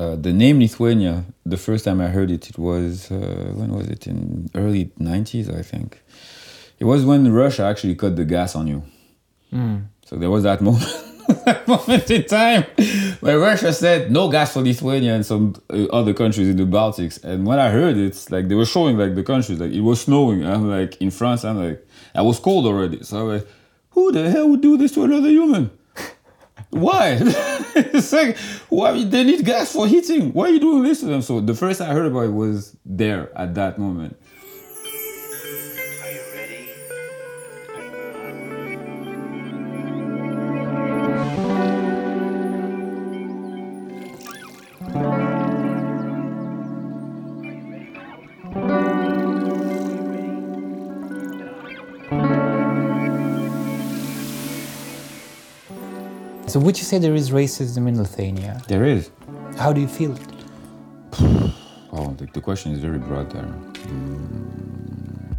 Uh, the name Lithuania, the first time I heard it, it was, uh, when was it? In early 90s, I think. It was when Russia actually cut the gas on you. So there was that moment, that moment in time where Russia said no gas for Lithuania and some uh, other countries in the Baltics. And when I heard it, like they were showing like the countries, like it was snowing. I'm like in France, I'm like, I was cold already. So I'm like, who the hell would do this to another human? Why? it's like, why they need gas for heating? Why are you doing this to them? So the first I heard about it was there at that moment. So would you say there is racism in Lithuania? There is. How do you feel it? Oh, the, the question is very broad there. Mm.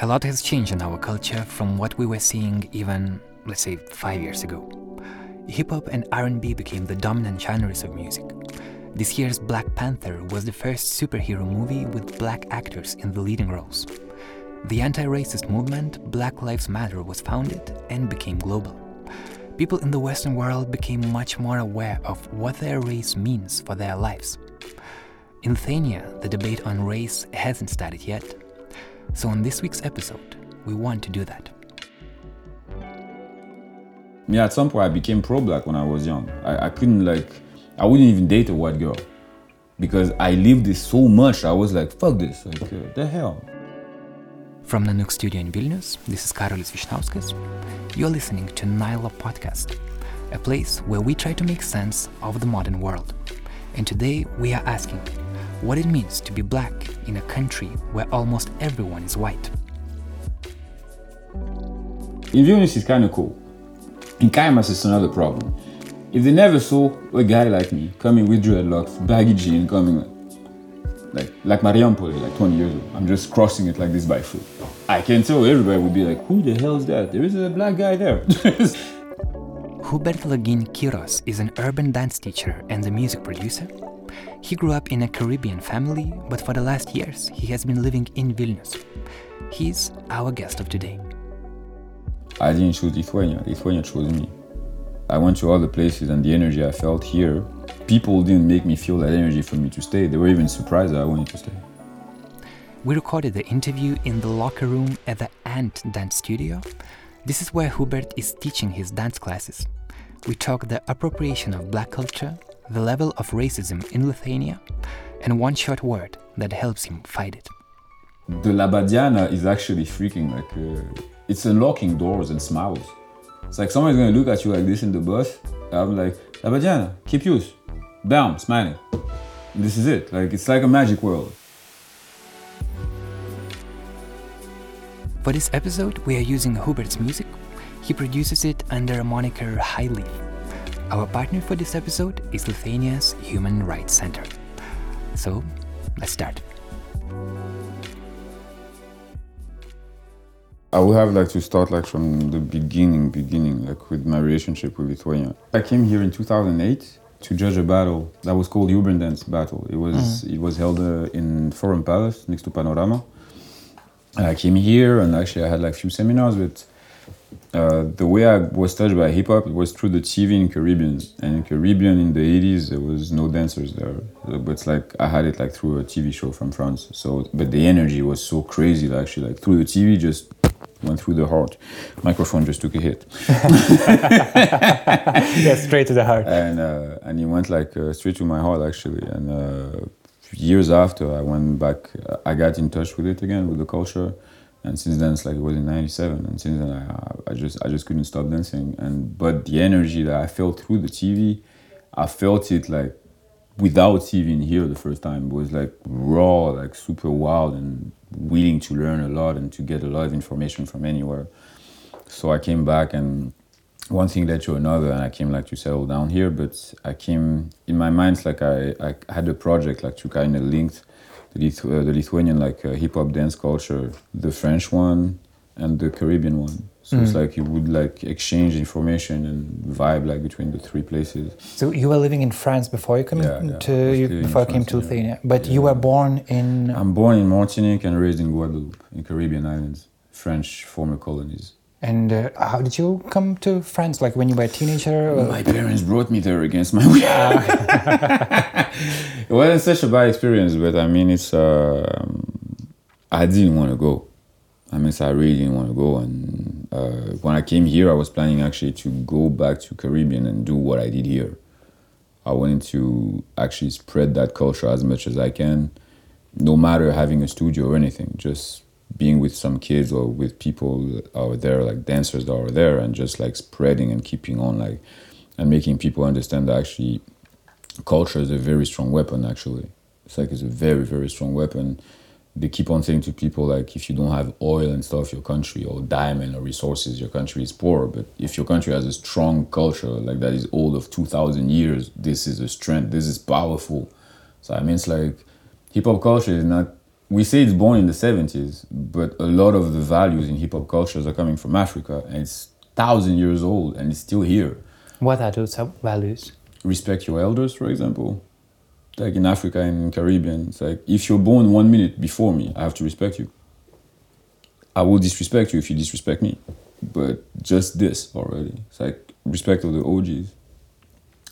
A lot has changed in our culture from what we were seeing even, let's say, five years ago. Hip hop and R&B became the dominant genres of music. This year's Black Panther was the first superhero movie with black actors in the leading roles. The anti-racist movement Black Lives Matter was founded and became global. People in the Western world became much more aware of what their race means for their lives. In Lithuania, the debate on race hasn't started yet. So, on this week's episode, we want to do that. Yeah, at some point I became pro-black when I was young. I, I couldn't like, I wouldn't even date a white girl because I lived this so much. I was like, fuck this, like uh, the hell. From the Nook studio in Vilnius, this is Karolis Vyšnauskas. You're listening to Nyla Podcast, a place where we try to make sense of the modern world. And today we are asking what it means to be black in a country where almost everyone is white. In Vilnius, it's kind of cool. In Kaunas, it's another problem. If they never saw a guy like me coming with dreadlocks, baggy jeans, coming like like Mariampol, like 20 years ago, I'm just crossing it like this by foot. I can tell everybody would be like, who the hell is that? There is a black guy there. Hubert Lagin Kiros is an urban dance teacher and a music producer. He grew up in a Caribbean family, but for the last years he has been living in Vilnius. He's our guest of today. I didn't choose Lithuania. Lithuania chose me. I went to all the places and the energy I felt here, people didn't make me feel that energy for me to stay. They were even surprised that I wanted to stay. We recorded the interview in the locker room at the Ant Dance Studio. This is where Hubert is teaching his dance classes. We talk the appropriation of black culture, the level of racism in Lithuania, and one short word that helps him fight it. The labadiana is actually freaking like uh, it's unlocking doors and smiles. It's like someone's gonna look at you like this in the bus. I'm like labadiana, keep use, bam, smiling. This is it. Like it's like a magic world. For this episode, we are using Hubert's music. He produces it under a moniker High Leaf. Our partner for this episode is Lithuania's Human Rights Center. So, let's start. I would have like to start like from the beginning, beginning, like with my relationship with Lithuania. I came here in 2008 to judge a battle that was called Urban Dance Battle. It was it was held uh, in Forum Palace next to Panorama. And I came here and actually I had like few seminars but uh, the way I was touched by hip hop was through the TV in Caribbean. And in Caribbean in the 80s, there was no dancers there. But it's like I had it like through a TV show from France. So, but the energy was so crazy. Actually, like through the TV, just went through the heart. Microphone just took a hit, yeah, straight to the heart. and uh, and it went like uh, straight to my heart actually. And uh, years after, I went back. I got in touch with it again with the culture. And since then, it's like it was in '97, and since then, I, I just I just couldn't stop dancing. And but the energy that I felt through the TV, I felt it like without even here the first time. It was like raw, like super wild, and willing to learn a lot and to get a lot of information from anywhere. So I came back, and one thing led to another, and I came like to settle down here. But I came in my mind, like I, I had a project like to kind of link the, Lith- uh, the Lithuanian like uh, hip hop dance culture, the French one, and the Caribbean one. So it's like you would like exchange information and vibe like between the three places. So you were living in France before you came Yeah, yeah. to you, before you came to yeah. Lithuania, but you were born in I'm born in Martinique and raised in Guadeloupe, in Caribbean islands, French former colonies. and uh, how did you come to France? Like when you were a teenager? or- My parents brought me there against my will. it wasn't such a bad experience, but I mean, it's. um I didn't want to go. I mean, so I really didn't want to go. And uh, when I came here, I was planning actually to go back to Caribbean and do what I did here. I wanted to actually spread that culture as much as I can, no matter having a studio or anything. Just being with some kids or with people out there, like dancers that are there, and just like spreading and keeping on, like, and making people understand that actually culture is a very strong weapon. Actually, it's like it's a very very strong weapon. They keep on saying to people like, if you don't have oil and stuff, your country or diamond or resources, your country is poor. But if your country has a strong culture like that is old of two thousand years, this is a strength. This is powerful. So I mean, it's like hip hop culture is not. We say it's born in the seventies, but a lot of the values in hip hop cultures are coming from Africa, and it's thousand years old, and it's still here What are those values? respect your elders, for example. Like in Africa and Caribbean, it's like if you're born one minute before me, I have to respect you. I will disrespect you if you disrespect me, but just this already. It's like respect of the OGs.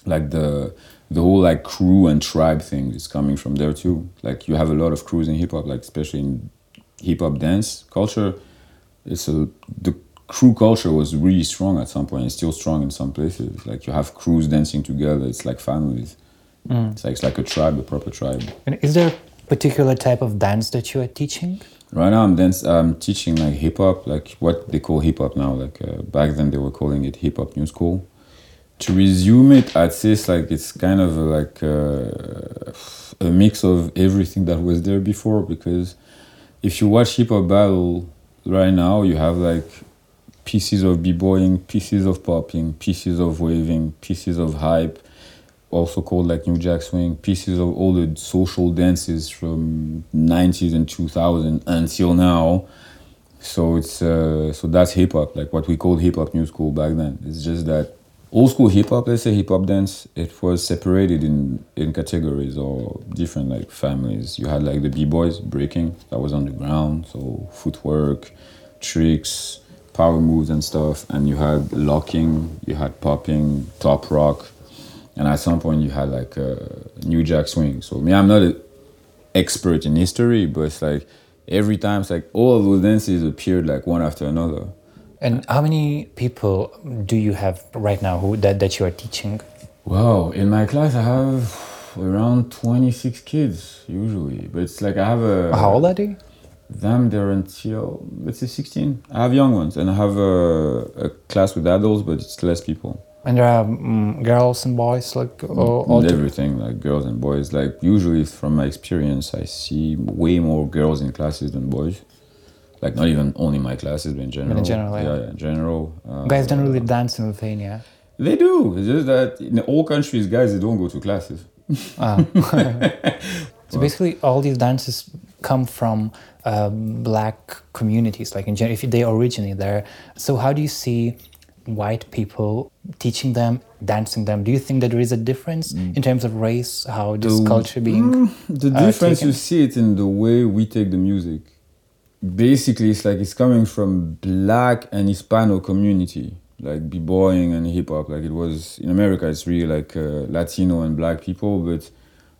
Like the the whole like crew and tribe thing is coming from there too. Like you have a lot of crews in hip hop, like especially in hip hop dance culture. It's a the crew culture was really strong at some point. It's still strong in some places. Like you have crews dancing together. It's like families. It's like it's like a tribe, a proper tribe. And is there a particular type of dance that you are teaching? Right now, I'm dance. I'm teaching like hip hop, like what they call hip hop now. Like uh, back then, they were calling it hip hop new school. To resume it, I'd say it's like it's kind of like uh, a mix of everything that was there before. Because if you watch hip hop battle right now, you have like pieces of b-boying, pieces of popping, pieces of waving, pieces of hype, also called like New Jack Swing, pieces of all the social dances from 90s and 2000 until now. So it's uh, so that's hip hop, like what we called hip hop new school back then. It's just that old school hip hop, let's say hip hop dance, it was separated in in categories or different like families. You had like the b boys breaking that was on the ground, so footwork, tricks, power moves and stuff, and you had locking, you had popping, top rock, and at some point you had like a new jack swing. So me, I'm not an expert in history, but it's like every time it's like all of those dances appeared like one after another. And how many people do you have right now who that, that you are teaching? Wow, in my class I have around 26 kids usually, but it's like I have a How old are they? them they're until let's say 16. I have young ones, and I have a, a class with adults, but it's less people. And there are mm girls and boys, like all, all to- everything like girls and boys like usually from my experience i see way more girls in classes than boys like not even only my classes but in general In general, yeah. yeah, in general uh, Guys don't really dance in Lithuania. they do it's just that in all countries guys they don't go to classes Ah. so basically, all these dances come from um, black communities, like in general, if they originate there. So how do you see white people teaching them, dancing them? Do you think that there is a difference in terms of race, how this The- culture being? the uh, difference you see it in the way we take the music basically it's like it's coming from black and hispano community like b-boying and hip-hop like it was in america it's really like uh, latino and black people but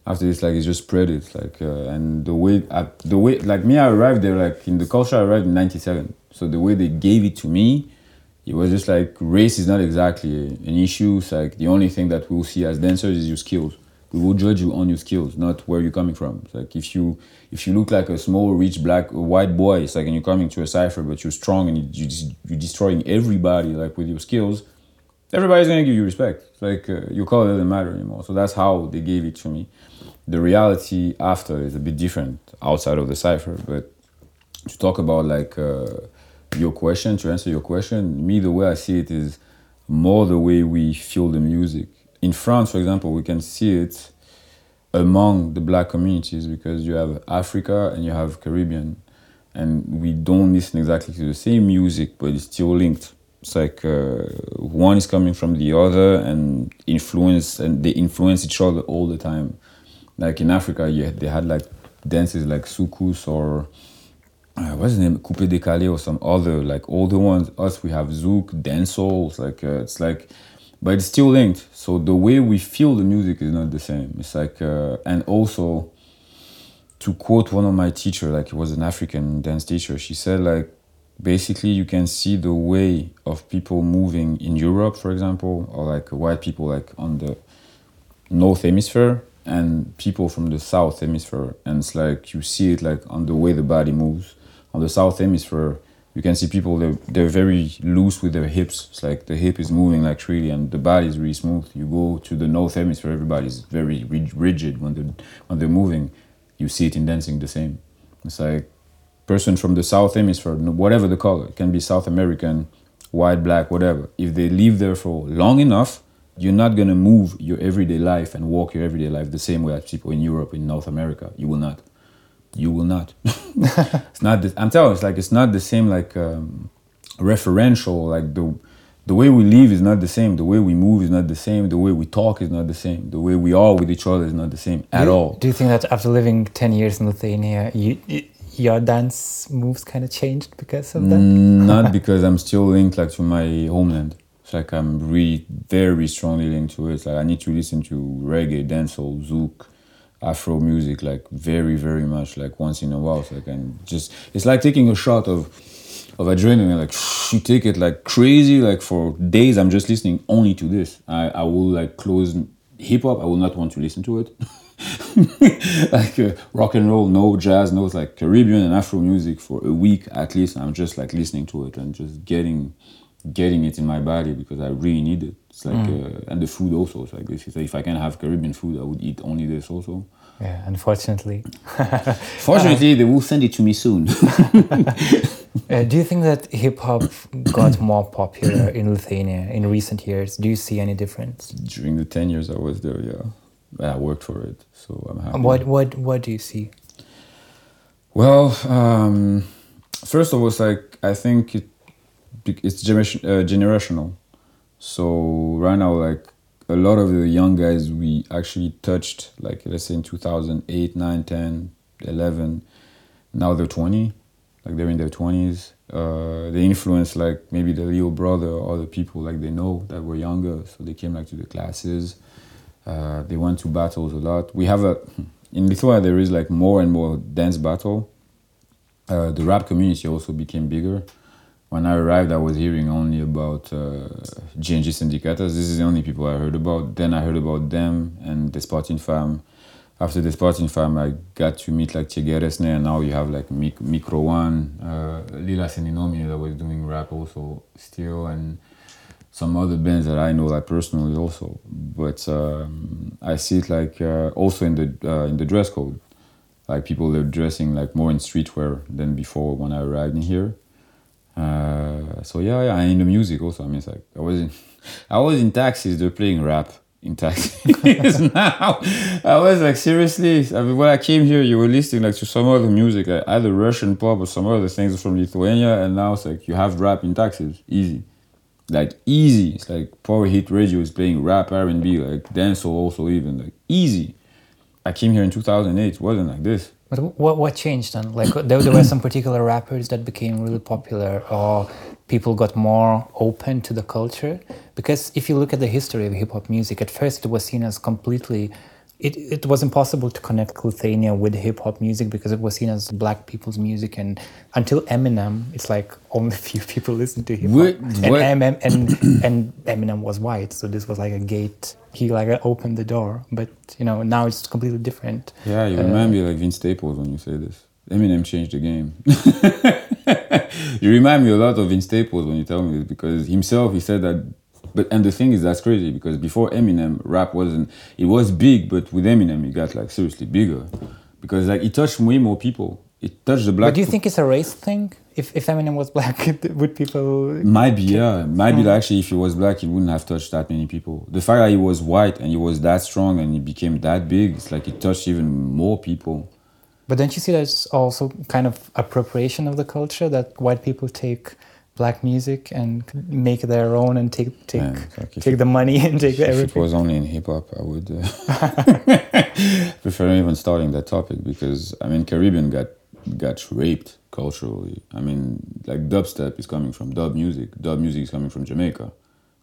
after this like it's just spread it like uh, and the way I, the way like me i arrived there like in the culture i arrived in 97 so the way they gave it to me it was just like race is not exactly an issue. It's like the only thing that we'll see as dancers is your skills. We will judge you on your skills not where you're coming from. It's like if you if you look like a small rich black white boy it's like and you're coming to a cipher but you're strong and you, you you're destroying everybody like with your skills everybody's gonna give you respect. It's like uh, your color doesn't matter anymore. So that's how they gave it to me. The reality after is a bit different outside of the cipher but to talk about like uh, your question to answer your question me the way i see it is more the way we feel the music in france for example we can see it among the black communities because you have africa and you have caribbean and we don't listen exactly to the same music, but it's still linked. It's like uh, one is coming from the other and influence, and they influence each other all the time. Like in Africa, yeah, they had like dances like soukous or uh, what's the name, coupe décalé or some other like all the ones. Us, we have zouk, dancehall. Like uh, it's like, but it's still linked. So the way we feel the music is not the same. It's like, uh, and also to quote one of my teacher, like it was an African dance teacher, she said like basically you can see the way of people moving in Europe, for example, or like white people like on the north hemisphere and people from the south hemisphere, and it's like you see it like on the way the body moves. On the south hemisphere, you can see people they're, they're very loose with their hips. It's like the hip is moving like freely, and the body is really smooth. You go to the north hemisphere, everybody's very rigid when they when they're moving you see it in dancing the same. It's like person from the South Hemisphere, whatever the color, it can be South American, white, black, whatever. If they live there for long enough, you're not gonna move your everyday life and walk your everyday life the same way as people in Europe, in North America. You will not. You will not. it's not. The, I'm telling you, it's like it's not the same. Like um, referential. Like the the way we live is not the same. The way we move is not the same. The way we talk is not the same. The way we are with each other is not the same at do, all. Do you think that after living 10 years in Lithuania, you, y- your dance moves kind of changed because of that? Mm, not because I'm still linked like to my homeland. It's like I'm really very strongly linked to it. It's like I need to listen to reggae, dancehall, zouk, Afro music like very very much like once in a while. So I can just it's like taking a shot of of adrenaline. Like you take it like crazy. Like for days, I'm just listening only to this. I I will like close hip hop. I will not want to listen to it. like uh, rock and roll, no jazz, no like Caribbean and Afro music for a week at least. I'm just like listening to it and just getting getting it in my body because I really need it. It's like uh, and the food also. It's like this. If I can have Caribbean food, I would eat only this also. Yeah, unfortunately. Fortunately, they will send it to me soon. Uh, do you think that hip hop got more popular in Lithuania in recent years? Do you see any difference? During the ten years I was there, yeah, I worked for it, so I'm happy. What what what do you see? Well, um, first of all, it's like I think it it's generation, uh, generational. So right now, like a lot of the young guys we actually touched, like let's say in 2008, 9, 10, 11, now they're 20, like they're in their 20s. Uh, they influence like maybe the little brother or other people like they know that were younger, so they came like to the classes. Uh, they went to battles a lot. We have a in Lithuania there is like more and more dance battle. Uh, the rap community also became bigger. When I arrived, I was hearing only about uh, G&G Sindikatas. This is the only people I heard about. Then I heard about them and the Sporting Farm. After the Sporting Farm, I got to meet like Tiggeresne, and now you have like Mic- Micro One, uh, Lila Seninomi that was doing rap also still, and some other bands that I know like personally also. But um, I see it like uh, also in the uh, in the dress code, like people are dressing like more in streetwear than before when I arrived in here. Uh, so yeah, yeah, and in the music also. I mean, it's like I was in, I was in taxis. They're playing rap in taxis now. I was like seriously. I mean, when I came here, you were listening like to some other music, like either Russian pop or some other things from Lithuania, and now it's like you have rap in taxis, easy, like easy. It's like Power Hit Radio is playing rap, R and B, like dancehall also even like easy. I came here in 2008. It wasn't like this. But what what changed then? Like uh, there, there were some particular rappers that became really popular, or people got more open to the culture. Because if you look at the history of hip hop music, at first it was seen as completely. It, it was impossible to connect Lithuania with hip hop music because it was seen as black people's music, and until Eminem, it's like only few people listen to hip hop. And, Eminem, and and Eminem was white, so this was like a gate. He like opened the door, but you know now it's completely different. Yeah, you Uh, remind me like Vince Staples when you say this. Eminem changed the game. you remind me a lot of Vince Staples when you tell me this because himself he said that. But and the thing is that's crazy because before Eminem, rap wasn't. It was big, but with Eminem, it got like seriously bigger because like it touched way more people. It touched the black. But do you think it's a race thing? If, if Eminem was black, would people? Might be, yeah. Might be like actually if he was black, he wouldn't have touched that many people. The fact that he was white and he was that strong and he became that big, it's like it touched even more people. But don't you see that's also kind of appropriation of the culture that white people take black music and make their own and take take Yeah, like if take the money and take If it was only in hip hop, I would uh, prefer even starting that topic because I mean Caribbean got got raped culturally. I mean, like dubstep is coming from dub music. Dub music is coming from Jamaica.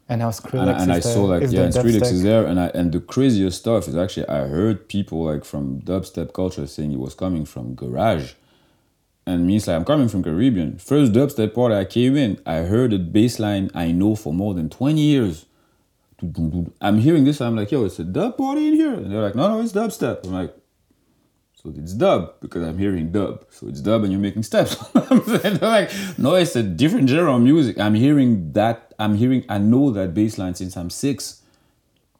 And now and, Skrillex I- and I saw like yeah, and Skrillex is there, and I and the craziest stuff is actually I heard people like from dubstep culture saying it was coming from garage, and me it's like I'm coming from Caribbean. First dubstep party I came in, I heard a bass line I know for more than twenty years. I'm hearing this, I'm like, yo, it's a dub party in here, and they're like, no, no, it's dubstep. I'm like, so it's dub because I'm hearing dub. So it's dub and you're making steps. They're like, no, it's a different genre of music. I'm hearing that. I'm hearing. I know that bass line since I'm six,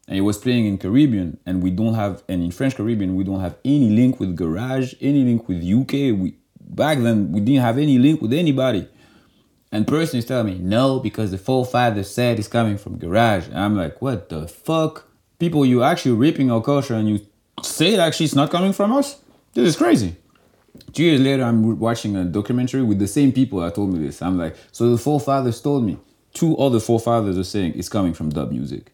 and it was playing in Caribbean, and we don't have, and in French Caribbean, we don't have any link with Garage, any link with UK. We back then we didn't have any link with anybody. And person is telling me no because the forefather said it's coming from Garage, and I'm like, what the fuck? People, you actually raping our culture, and you say actually it's not coming from us. This is crazy. Two years later, I'm watching a documentary with the same people that told me this. I'm like, so the forefathers told me. Two other forefathers are saying it's coming from dub music.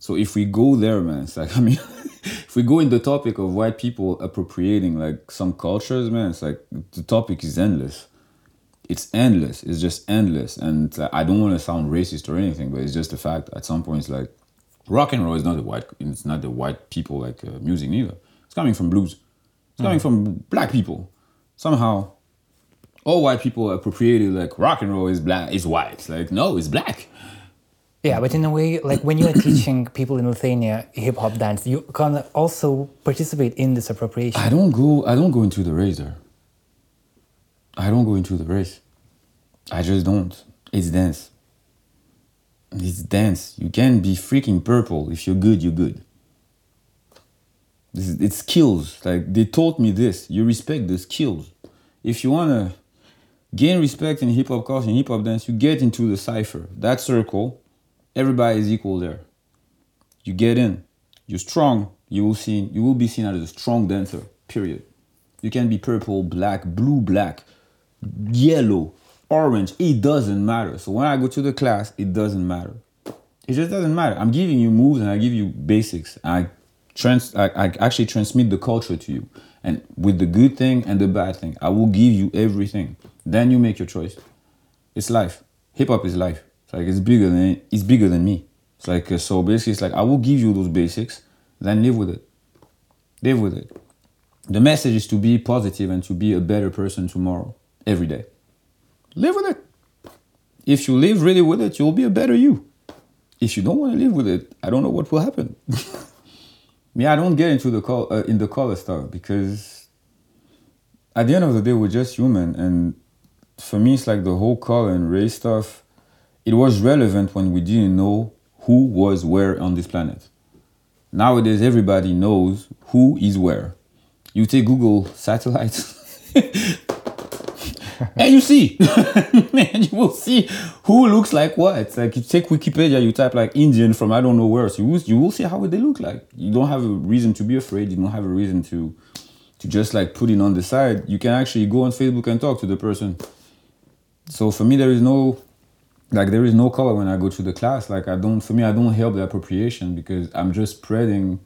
So if we go there, man, it's like I mean, if we go in the topic of white people appropriating like some cultures, man, it's like the topic is endless. It's endless. It's just endless, and like, I don't want to sound racist or anything, but it's just a fact. At some point, it's like rock and roll is not the white. It's not the white people like uh, music neither. It's coming from blues. It's coming from black people. Somehow, all white people appropriated like rock and roll is black. Is white. It's like no, it's black. Yeah, but in a way, like when you are teaching people in Lithuania hip hop dance, you can also participate in this appropriation. I don't go. I don't go into the race there. I don't go into the race. I just don't. It's dance. It's dance. You can be freaking purple if you're good. You're good. This is, it's skills. Like they taught me this. You respect the skills. If you wanna gain respect in hip hop culture and hip hop dance, you get into the cipher. That circle, everybody is equal there. You get in. You're strong. You will see. You will be seen as a strong dancer. Period. You can be purple, black, blue, black, yellow, orange. It doesn't matter. So when I go to the class, it doesn't matter. It just doesn't matter. I'm giving you moves and I give you basics. I trans. I, I actually transmit the culture to you, and with the good thing and the bad thing, I will give you everything. Then you make your choice. It's life. Hip hop is life. It's like it's bigger than it's bigger than me. It's like uh, so basically, it's like I will give you those basics, then live with it. Live with it. The message is to be positive and to be a better person tomorrow, every day. Live with it. If you live really with it, you'll be a better you. If you don't want to live with it, I don't know what will happen. Me, I don't get into the col- uh, in the color stuff because at the end of the day, we're just human, and for me, it's like the whole color and race stuff. It was relevant when we didn't know who was where on this planet. Nowadays, everybody knows who is where. You take Google satellites, and you see, and you will see who looks like what. Like you take Wikipedia, you type like Indian from I don't know where, so you will, you will see how they look like. You don't have a reason to be afraid. You don't have a reason to to just like put it on the side. You can actually go on Facebook and talk to the person. So for me, there is no like there is no color when I go to the class. Like I don't for me, I don't help the appropriation because I'm just spreading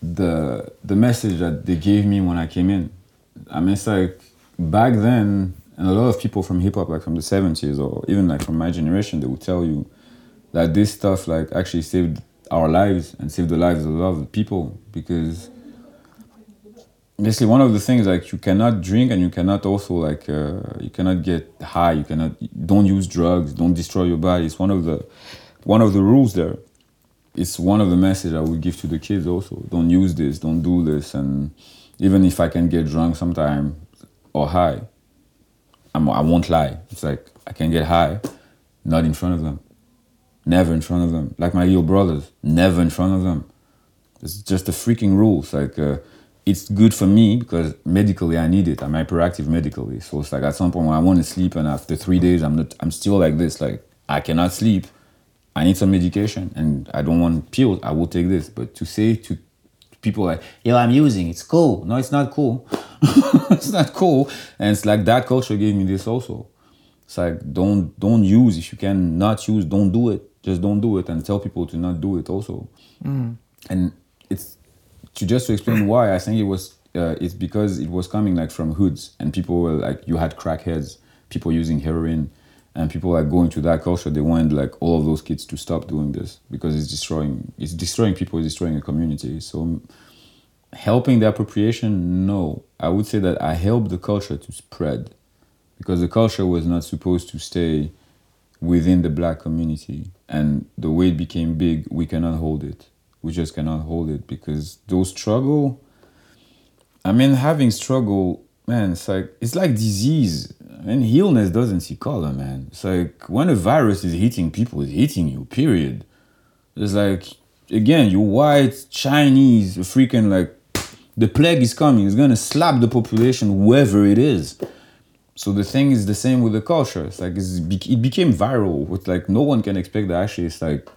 the the message that they gave me when I came in. I mean, it's like back then, and a lot of people from hip hop, like from the seventies or even like from my generation, they would tell you that this stuff like actually saved our lives and saved the lives of a lot of people because basically one of the things like you cannot drink and you cannot also like uh, you cannot get high. You cannot don't use drugs don't destroy your body. It's one of the one of the rules there. It's one of the message i would give to the kids also. Don't use this don't do this. And even if i can get drunk sometime or high I'm, i won't lie. It's like i can get high not in front of them. Never in front of them. Like my little brothers never in front of them. It's just the freaking rules. Like uh, it's good for me because medically I need it. I'm hyperactive medically. So it's like at some point when I want to sleep and after three days I'm not I'm still like this. Like I cannot sleep. I need some medication and I don't want pills. I will take this. But to say to people like, yo, I'm using it's cool. No, it's not cool. it's not cool. And it's like that culture gave me this also. It's like don't don't use if you can not use, don't do it. Just don't do it and tell people to not do it also. Mm. And it's to just to explain why I think it was uh, it's because it was coming like from hoods and people were like you had crackheads, people using heroin, and people like going to that culture. They wanted like all of those kids to stop doing this because it's destroying it's destroying people, it's destroying a community. So helping the appropriation, no, I would say that I helped the culture to spread because the culture was not supposed to stay within the black community and the way it became big we cannot hold it we just cannot hold it because those struggle i mean having struggle man it's like it's like disease. I mean illness doesn't see color man. It's like when a virus is hitting people it's hitting you period. It's like again you white chinese freaking like the plague is coming. It's gonna slap the population whoever it is. So the thing is the same with the culture. It's like it's, it became viral. With like no one can expect that. Actually it's like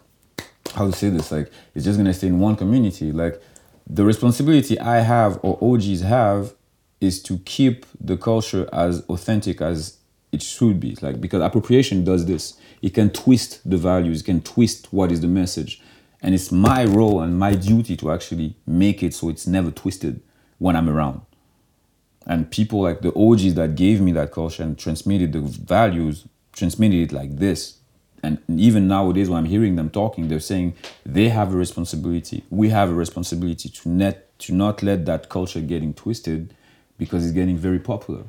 how to say this like it's just gonna stay in one community. Like the responsibility I have or OGs have is to keep the culture as authentic as it should be. Like because appropriation does this. It can twist the values. It can twist what is the message, and it's my role and my duty to actually make it so it's never twisted when I'm around and people like the OGs that gave me that culture and transmitted the values transmitted it like this and even nowadays when I'm hearing them talking they're saying they have a responsibility we have a responsibility to net to not let that culture getting twisted because it's getting very popular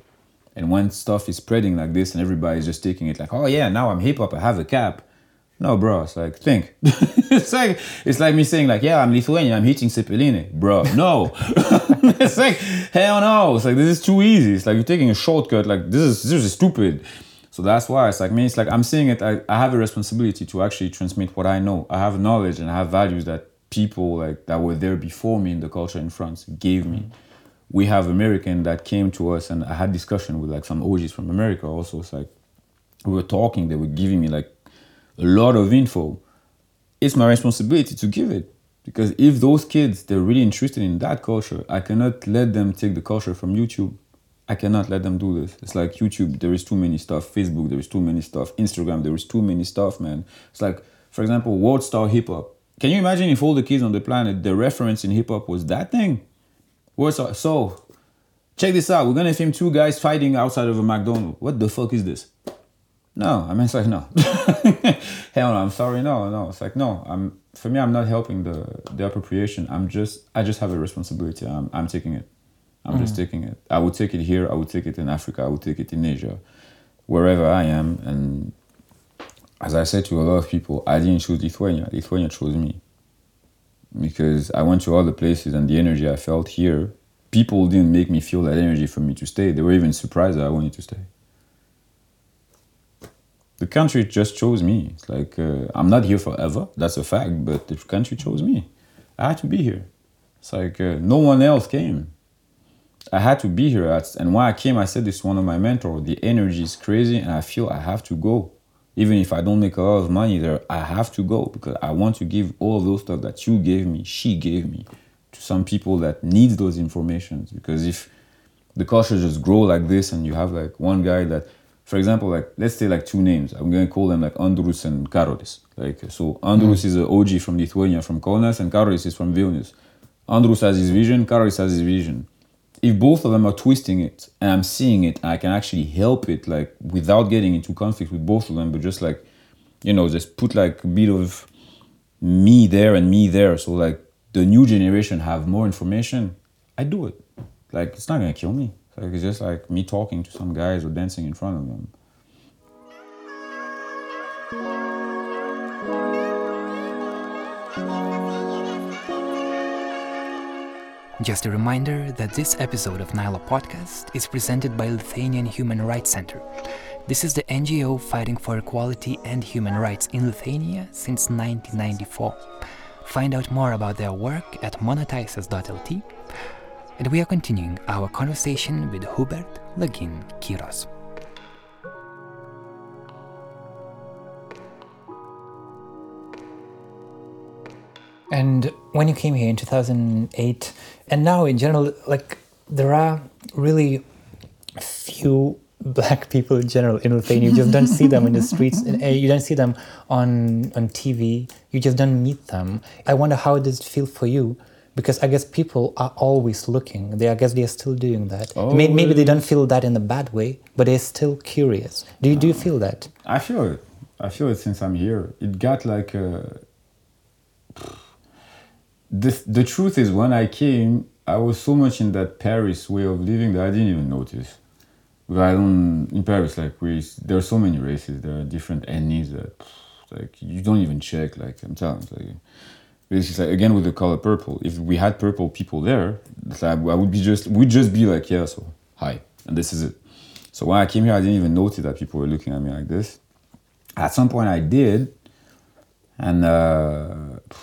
and when stuff is spreading like this and everybody's just taking it like oh yeah now I'm hip hop I have a cap no, bro. It's like think. it's like it's like me saying like, yeah, I'm Lithuanian. I'm hitting Cepelini, bro. No, it's like hell no. It's like this is too easy. It's like you're taking a shortcut. Like this is this is stupid. So that's why it's like me. It's like I'm saying it. I, I have a responsibility to actually transmit what I know. I have knowledge and I have values that people like that were there before me in the culture in France gave me. We have American that came to us and I had discussion with like some OGs from America also. It's like we were talking. They were giving me like a lot of info, it's my responsibility to give it. Because if those kids they're really interested in that culture, I cannot let them take the culture from YouTube. I cannot let them do this. It's like YouTube, there is too many stuff. Facebook, there is too many stuff. Instagram, there is too many stuff, man. It's like, for example, world star hip hop. Can you imagine if all the kids on the planet, the reference in hip hop was that thing? World star. So, check this out. We're gonna film two guys fighting outside of a McDonald's. What the fuck is this? No, I mean it's like no. Hell no, I'm sorry, no, no. It's like no. I'm for me I'm not helping the the appropriation. I'm just I just have a responsibility. I'm I'm taking it. I'm just taking it. I would take it here, I would take it in Africa, I would take it in Asia. Wherever I am and as I said to a lot of people, I didn't choose Lithuania. Lithuania chose me. Because I went to all the places and the energy I felt here, people didn't make me feel that energy for me to stay. They were even surprised that I wanted to stay the country just chose me. It's like uh, I'm not here forever. That's a fact. But the country chose me. I had to be here. It's like uh, no one else came. I had to be here. At, and when I came, I said this to one of my mentors. The energy is crazy, and I feel I have to go. Even if I don't make a lot of money there, I have to go because I want to give all of those stuff that you gave me, she gave me, to some people that needs those informations. Because if the culture just grow like this, and you have like one guy that for example, like let's say like two names. I'm gonna call them like Andrus and Karolis. Like so, Andrus mm. is an OG from Lithuania, from Kaunas, and Karolis is from Vilnius. Andrus has his vision, Karolis has his vision. If both of them are twisting it, and I'm seeing it, I can actually help it, like without getting into conflict with both of them, but just like, you know, just put like a bit of me there and me there, so like the new generation have more information. I do it. Like it's not gonna kill me. Like it's just like me talking to some guys or dancing in front of them. Just a reminder that this episode of Nyla Podcast is presented by Lithuanian Human Rights Center. This is the NGO fighting for equality and human rights in Lithuania since 1994. Find out more about their work at monetizes.lt. And we are continuing our conversation with Hubert Lagin Kiros. And when you came here in 2008, and now in general, like there are really few black people in general in Lithuania. You just don't see them in the streets. and, uh, You don't see them on on TV. You just don't meet them. I wonder how does it feel for you? Because I guess people are always looking. They, I guess, they are still doing that. May- Maybe they don't feel that in a bad way, but they're still curious. Do you do you feel that? I feel it. I feel it since I'm here. It got like a. The, the truth is, when I came, I was so much in that Paris way of living that I didn't even notice. But I don't in Paris like we there are so many races. There are different ethnies that like you don't even check. Like I'm telling you, it's just like again with the color purple. If we had purple people there, like, I would be just would just be like yeah, so hi, and this is it. So when I came here, I didn't even notice that people were looking at me like this. At some point, I did, and uh,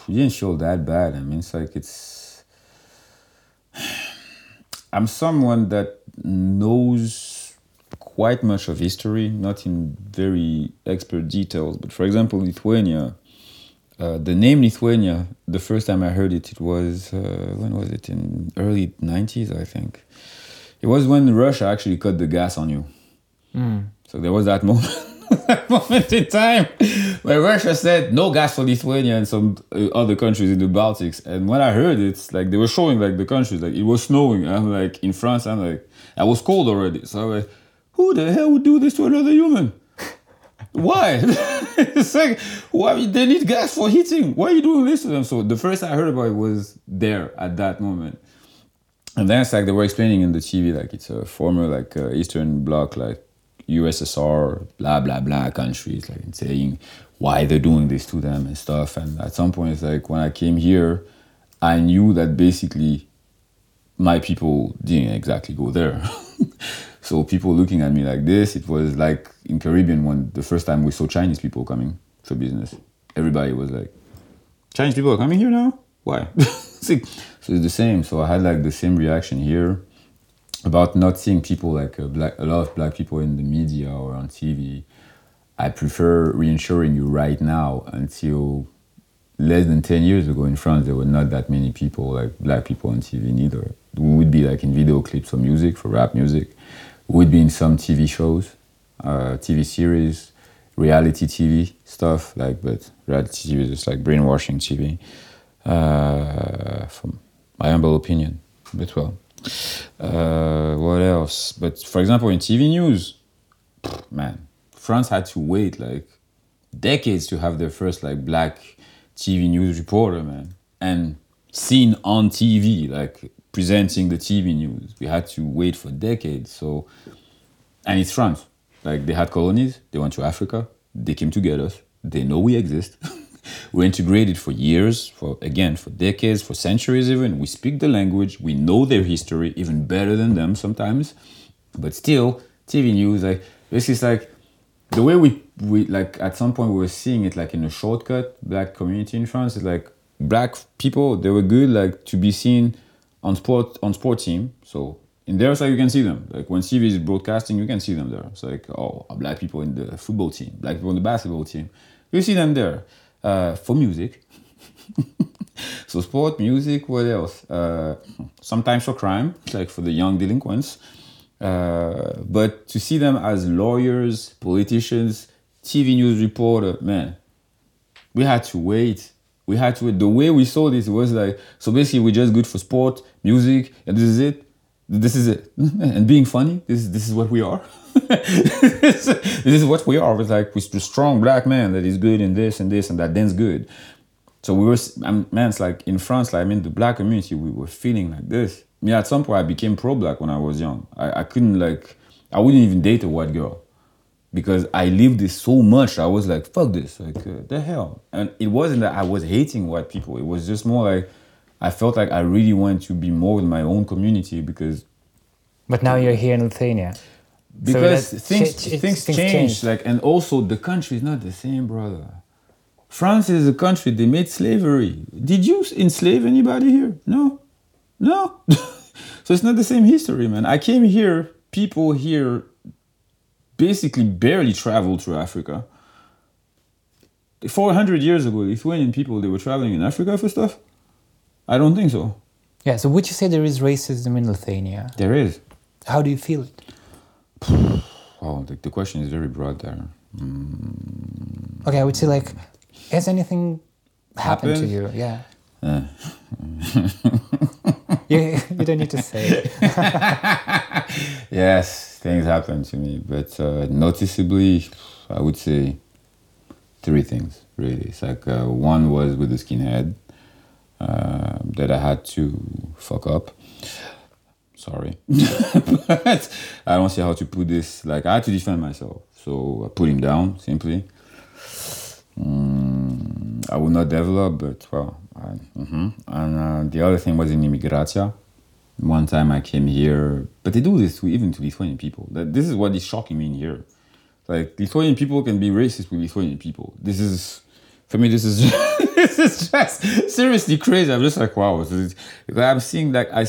it didn't feel that bad. I mean, it's like it's. I'm someone that knows quite much of history, not in very expert details. But for example, Lithuania, uh, the name Lithuania, the first time I heard it, it was uh, when was it? In early '90s, I think. It was when Russia actually cut the gas on you. So there was that moment, moment in time where Russia said no gas for Lithuania and some uh, other countries in the Baltics. And when I heard it, it's like they were showing like the countries, like it was snowing. I'm like in France, I'm like I was cold already. So I'm like, who the hell would do this to another human? Why? it's like why they need gas for heating. Why are you doing this to them? So the first I heard about it was there at that moment. And then it's like they were explaining in the TV like it's a former like uh, Eastern Bloc like USSR blah blah blah countries like and saying why they're doing this to them and stuff. And at some point it's like when I came here, I knew that basically my people didn't exactly go there. so people looking at me like this, it was like in Caribbean when the first time we saw Chinese people coming for business. Everybody was like, Chinese people are coming here now? Why? So it's the same. So I had like the same reaction here about not seeing people like a, black, a lot of black people in the media or on TV. I prefer reassuring you right now until less than 10 years ago in France, there were not that many people, like black people on TV neither. We would be like in video clips for music, for rap music. We would be in some TV shows, uh, TV series, reality TV stuff, like, but reality TV is just like brainwashing TV, uh, from my humble opinion. But well, uh, what else? But for example, in TV news, man, France had to wait like decades to have their first like black TV news reporter, man, and seen on TV, like presenting the TV news. We had to wait for decades. So, and it's France. Like they had colonies. They went to Africa. They came to get us. They know we exist. We're integrated for years, for again, for decades, for centuries even. We speak the language. We know their history even better than them sometimes. But still, TV news, like this is like the way we we like at some point we were seeing it like in a shortcut black community in france is like black people they were good like to be seen on sport on sport team so in there it's like you can see them like when tv is broadcasting you can see them there it's like oh black people in the football team black people in the basketball team you see them there uh, for music so sport music what else uh, sometimes for crime like for the young delinquents uh, but to see them as lawyers, politicians, TV news reporter, man, we had to wait. We had to wait. The way we saw this was like, so basically we're just good for sport, music, and this is it. This is it. And being funny, this, this is what we are. this is what we are. It's like we're strong black man that is good in this and this and that, then's good. So we were, I'm- man, it's like in France, like, I mean, the black community, we were feeling like this. Mean, at some point, I became pro-black when I was young. I, I couldn't like, I wouldn't even date a white girl because I lived this so much. I was like, fuck this, like uh, the hell. And it wasn't that I was hating white people. It was just more like I felt like I really wanted to be more with my own community because But now you're here in Lithuania. Because that things ch- things, things change changed. like and also the country is not the same brother france is a country they made slavery did you enslave anybody here no no so it's not the same history man i came here people here basically barely traveled through africa 400 years ago, Lithuanian people they were traveling in Africa for stuff. I don't think so. Yeah. So would you say there is racism in Lithuania? There is. How do you feel it? Wow, the, the question is very broad there. Okay, I would say like, has anything happened, to you? Yeah. Uh, you, you don't need to say. yes, things happen to me, but uh, noticeably, I would say three things really. It's like uh, one was with the skinhead uh, that I had to fuck up. Sorry, but I don't see how to put this. Like I had to defend myself, so I put him down simply. Mm, I will not develop, but well, I, mhm. and uh, the other thing was in immigratia. One time I came here, but they do this to even to Lithuanian people. That this is what is shocking me in here. Like Lithuanian people can be racist with Lithuanian people. This is, for me, this is this is just seriously crazy. I'm just like, wow. I'm seeing like I,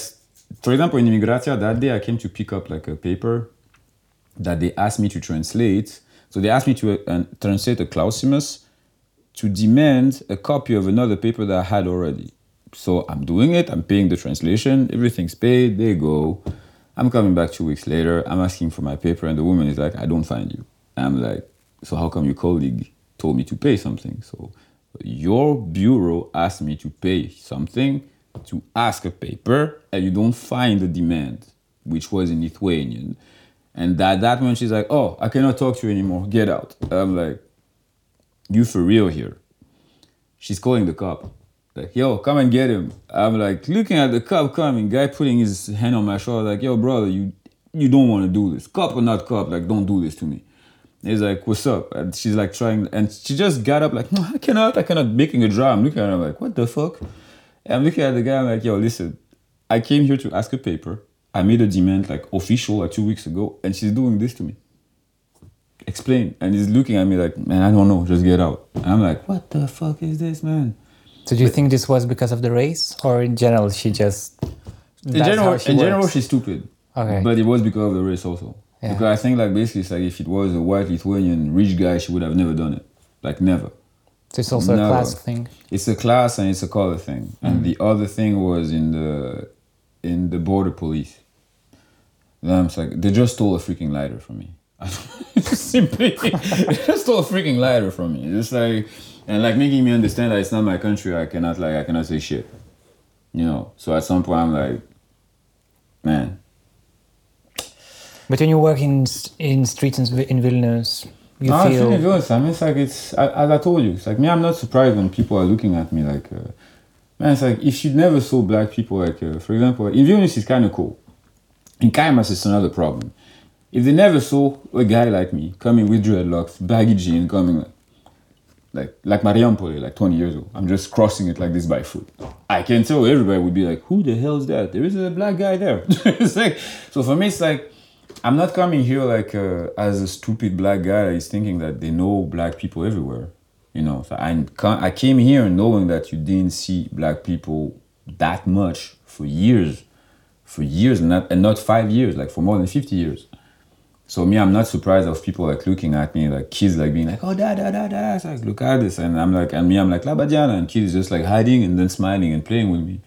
for example, in immigratia that day I came to pick up like a paper that they asked me to translate. So they asked me to uh, translate a Clausimus to demand a copy of another paper that I had already. So I'm doing it, I'm paying the translation, everything's paid, they go. I'm coming back two weeks later, I'm asking for my paper, and the woman is like, I don't find you. I'm like, so how come your colleague told me to pay something? So your bureau asked me to pay something to ask a paper, and you don't find the demand, which was in Lithuanian. And that that one, she's like, oh, I cannot talk to you anymore, get out. I'm like, you for real here? She's calling the cop. Like, yo, come and get him. I'm like looking at the cop coming, guy putting his hand on my shoulder, like, yo, brother, you you don't want to do this. Cop or not cop, like, don't do this to me. He's like, what's up? And she's like trying, and she just got up, like, no, I cannot, I cannot, making a draw. I'm looking at her, I'm like, what the fuck? I'm looking at the guy, I'm like, yo, listen, I came here to ask a paper. I made a demand like official like two weeks ago, and she's doing this to me. Explain. And he's looking at me like, man, I don't know, just get out. And I'm like, what the fuck is this, man? So do you think this was because of the race, or in general she just? In general, in general, she's stupid. Okay. But it was because of the race also. Yeah. Because I think like basically it's like if it was a white Lithuanian rich guy, she would have never done it. Like never. So it's also No. a class thing. It's a class and it's a color thing. And mm. the other thing was in the in the border police. Then it's like they just stole a freaking lighter from me. Simply, they just stole a freaking lighter from me. It's like and like making me understand that it's not my country. I cannot like I cannot say shit. You know. So at some point I'm like, man, But when you work in in streets in, in Vilnius, you No, I feel feel it I mean, it's like it's as I told you. It's like me. I'm not surprised when people are looking at me like, uh, man. It's like if you never saw black people, like uh, for example, in Vilnius is kind of cool. In Kaunas, it's another problem. If they never saw a guy like me coming with dreadlocks, baggy jeans, coming like like like Mariampole, like 20 years ago, I'm just crossing it like this by foot. I can tell everybody would be like, who the hell is that? There is a black guy there. it's like so for me, it's like I'm not coming here like uh, as a stupid black guy that is thinking that they know black people everywhere. You know, so I I came here knowing that you didn't see black people that much for years, for years, and not and not five years, like for more than fifty years. So me, I'm not surprised of people like looking at me, like kids like being like, oh da da da da. It's like look at this, and I'm like, and me, I'm like la Laba diena, and kids just like hiding and then smiling and playing with me.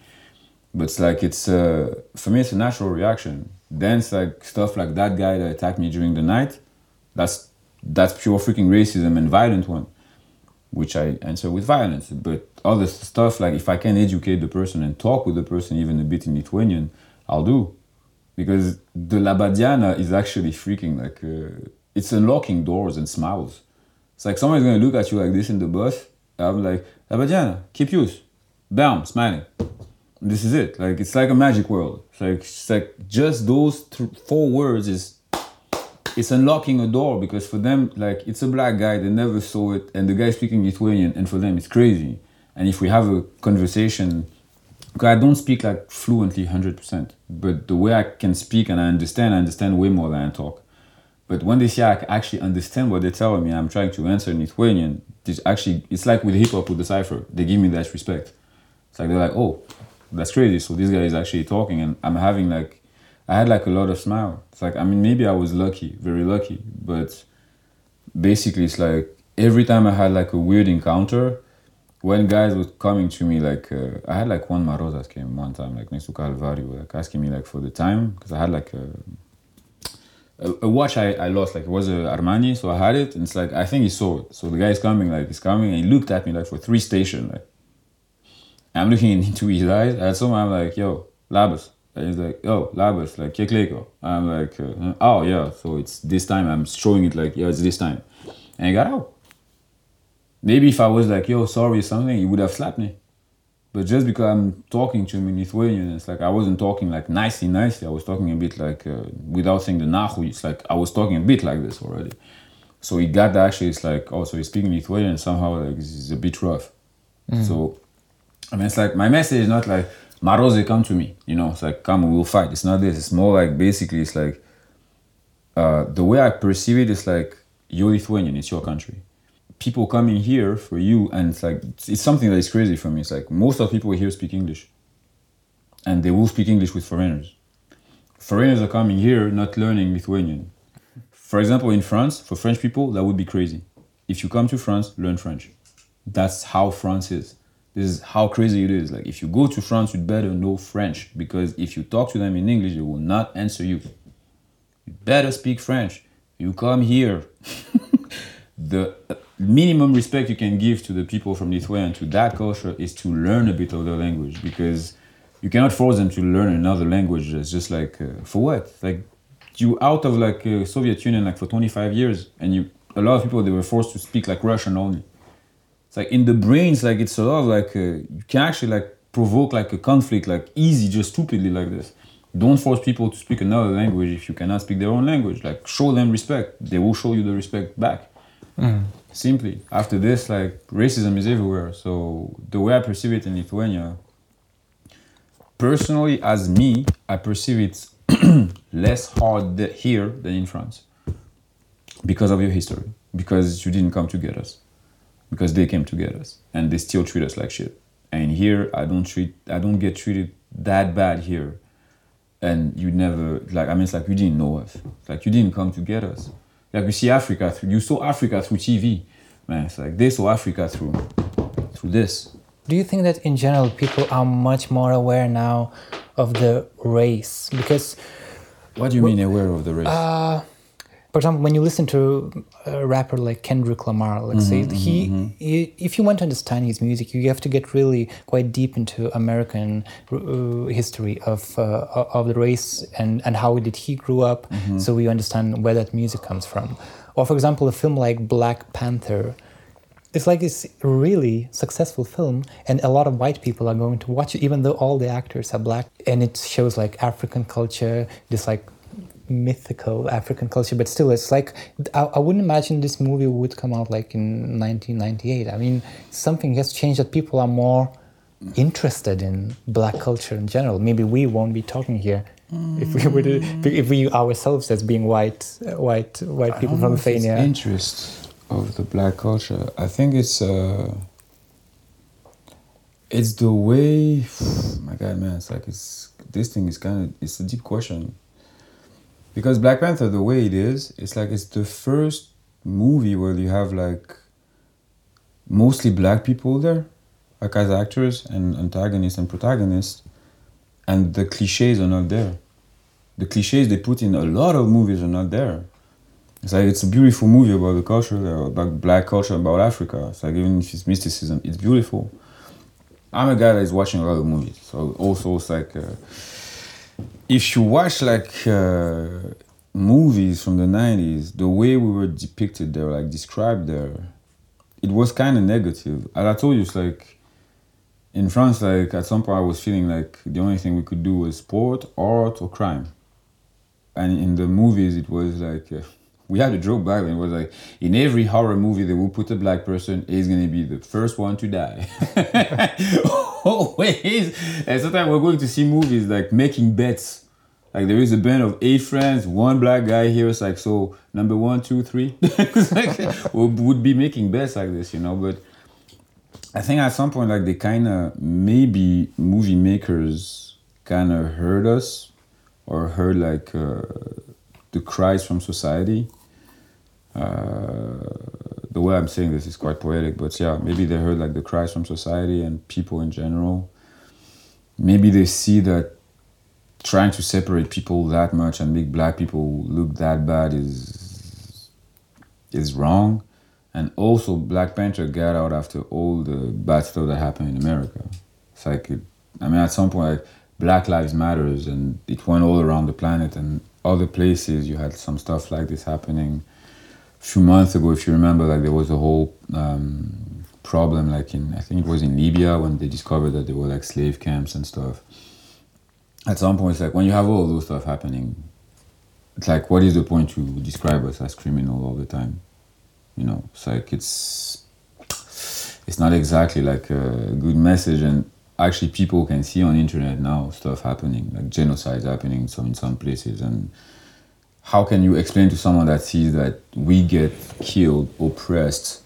But it's like it's uh, for me, it's a natural reaction. It's like stuff like that guy that attacked me during the night. That's that's pure freaking racism and violent one, which I answer with violence. But other stuff like if I can educate the person and talk with the person even a bit in Lithuanian, I'll do, because the Laba diena is actually freaking like uh, it's unlocking doors and smiles. It's like someone's gonna look at you like this in the bus. I'm like Laba diena, keep use, bam, smiling this is it. Like it's like a magic world. It's like it's like just those th- four words is it's unlocking a door because for them like it's a black guy they never saw it and the guy speaking Lithuanian and for them it's crazy. And if we have a conversation, I don't speak like fluently hundred percent, but the way I can speak and I understand, I understand way more than I talk. But when they say I actually understand what they're telling me, I'm trying to answer in Lithuanian. This actually, it's like with hip hop with the cipher. They give me that respect. It's like they're like, oh, that's crazy. So this guy is actually talking, and I'm having like, I had like a lot of smile. It's like I mean maybe I was lucky, very lucky, but basically it's like every time I had like a weird encounter, when guys was coming to me like uh, I had like one Marozas came one time like next to Calvario like asking me like for the time because I had like a a, a watch I, I lost like it was a Armani so I had it and it's like I think he saw it so the guy is coming like he's coming and he looked at me like for three station like I'm looking into his eyes at some I'm like yo Labus and he's like yo Labus like Kiek laiko I'm like uh, oh yeah so it's this time I'm showing it like yeah it's this time and he got out Maybe if I was like, yo, sorry, something, he would have slapped me. But just because I'm talking to him in Lithuanian, it's like I wasn't talking like nicely, nicely. I was talking a bit like, uh, without saying the nahu, it's like I was talking a bit like this already. So he got that actually, it's like, oh, so he's speaking Lithuanian, somehow like it's a bit rough. So, I mean, it's like my message is not like, Maroze, come to me. You know, it's like, come, we'll fight. It's not this. It's more like basically, it's like, uh, the way I perceive it is like, you're Lithuanian, it's your country. People coming here for you and it's like it's something that is crazy for me. It's like most of the people here speak english. And they will speak english with foreigners. Foreigners are coming here not learning lithuanian. For example in france for french people that would be crazy. If you come to france learn french. That's how france is this is how crazy it is like if you go to france you better know french because if you talk to them in english they will not answer you you better speak french you come here the minimum respect you can give to the people from Lithuania and to that culture is to learn a bit of their language because you cannot force them to learn another language. It's just like uh, for what? Like you out of like uh, Soviet Union like for 25 years and you a lot of people they were forced to speak like Russian only. It's like in the brains like it's a lot of like uh, you can actually like provoke like a conflict like easy just stupidly like this. Don't force people to speak another language if you cannot speak their own language. Like show them respect. They will show you the respect back simply after this like racism is everywhere so the way i perceive it in lithuania personally as me i perceive it less hard here than in france because of your history because you didn't come to get us because they came to get us and they still treat us like shit and here i don't treat i don't get treated that bad here and you never like i mean it's like you didn't know us like you didn't come to get us like you see Africa through you saw Africa through TV. Man, it's like they saw Africa through through this. Do you think that in general people are much more aware now of the race? Because, What do you mean aware of the race? uh, for example, when you listen to a rapper like Kendrick Lamar, let's say, he, he, if you want to understand his music, you have to get really quite deep into American uh, history of uh, of the race and and how did he grew up, so we understand where that music comes from. Or, for example, a film like Black Panther. It's like it's a really successful film, and a lot of white people are going to watch it, even though all the actors are black. And it shows like African culture, this like mythical African culture, but still, it's like I, I wouldn't imagine this movie would come out like in 1998. I mean, something has changed that people are more interested in black culture in general. Maybe we won't be talking here if we would, if we ourselves as being white, white, white I people from Lithuania. interest of the black culture. I think it's uh, it's the way. My God, man, it's like it's this thing is kind of it's a deep question. Because Black Panther, the way it is, it's like it's the first movie where you have like mostly black people there, like as actors and antagonists and protagonists, and the cliches are not there. The cliches they put in a lot of movies are not there. It's like it's a beautiful movie about the culture, about black culture, about Africa. It's like even if it's mysticism, it's beautiful. I'm a guy that is watching a lot of movies, so also it's like uh, if you watch like uh, movies from the '90s, the way we were depicted there, like described there, it was kind of negative. As I told you, it's like in France, like at some point I was feeling like the only thing we could do was sport, art, or crime. And in the movies, it was like uh, we had a joke back then. It was like in every horror movie, they will put a black person. He's gonna be the first one to die. Always. And sometimes we're going to see movies like making bets. Like there is a band of eight friends, one black guy here. It's like so number one, two, three. Like, we would be making bets like this, you know. But I think at some point, like they kind of maybe movie makers kind of heard us or heard like uh, the cries from society. Uh, the way I'm saying this is quite poetic, but yeah, maybe they heard like the cries from society and people in general. Maybe they see that trying to separate people that much and make black people look that bad is is wrong. And also, Black Panther got out after all the bad stuff that happened in America. It's like, it, I mean, at some point, like, Black Lives Matters, and it went all around the planet, and other places you had some stuff like this happening. Few months ago, if you remember, like there was a whole um, problem, like in I think it was in Libya when they discovered that there were like slave camps and stuff. At some point, it's like when you have all those stuff happening, it's like what is the point to describe us as criminal all the time? You know, it's like it's it's not exactly like a good message and actually people can see on internet now stuff happening like genocides happening in some places and how can you explain to someone that sees that we get killed oppressed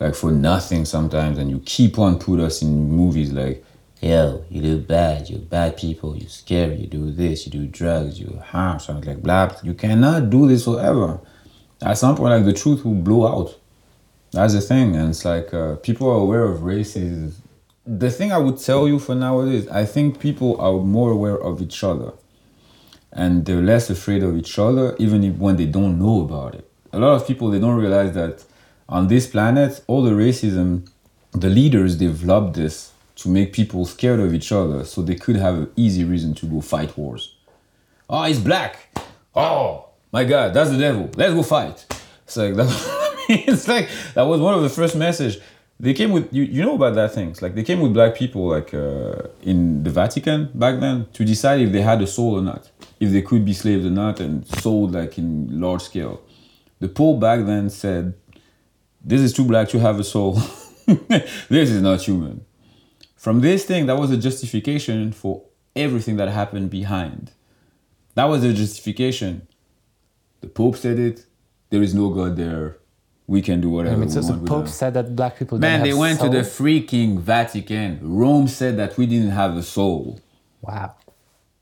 like for nothing sometimes and you keep on put us in movies like yo you do bad you're bad people you're scary you do this you do drugs you harm something like blah you cannot do this forever. At some point like the truth will blow out. That's the thing and it's like uh, people are aware of racism. The thing I would tell you for nowadays, I think people are more aware of each other, and they're less afraid of each other, even if, when they don't know about it. A lot of people they don't realize that on this planet, all the racism, the leaders developed this to make people scared of each other, so they could have an easy reason to go fight wars. Oh, he's black. Oh my God, that's the devil. Let's go fight. It's like that. It's like that was one of the first message they came with you, you know about that things like they came with black people like uh, in the vatican back then to decide if they had a soul or not if they could be slaves or not and sold like in large scale the pope back then said this is too black to have a soul this is not human from this thing that was a justification for everything that happened behind that was a justification the pope said it there is no god there we can do whatever I mean, we so the Pope them. said that black people Man, they went to the freaking Vatican. Rome said that we didn't have a soul. wow.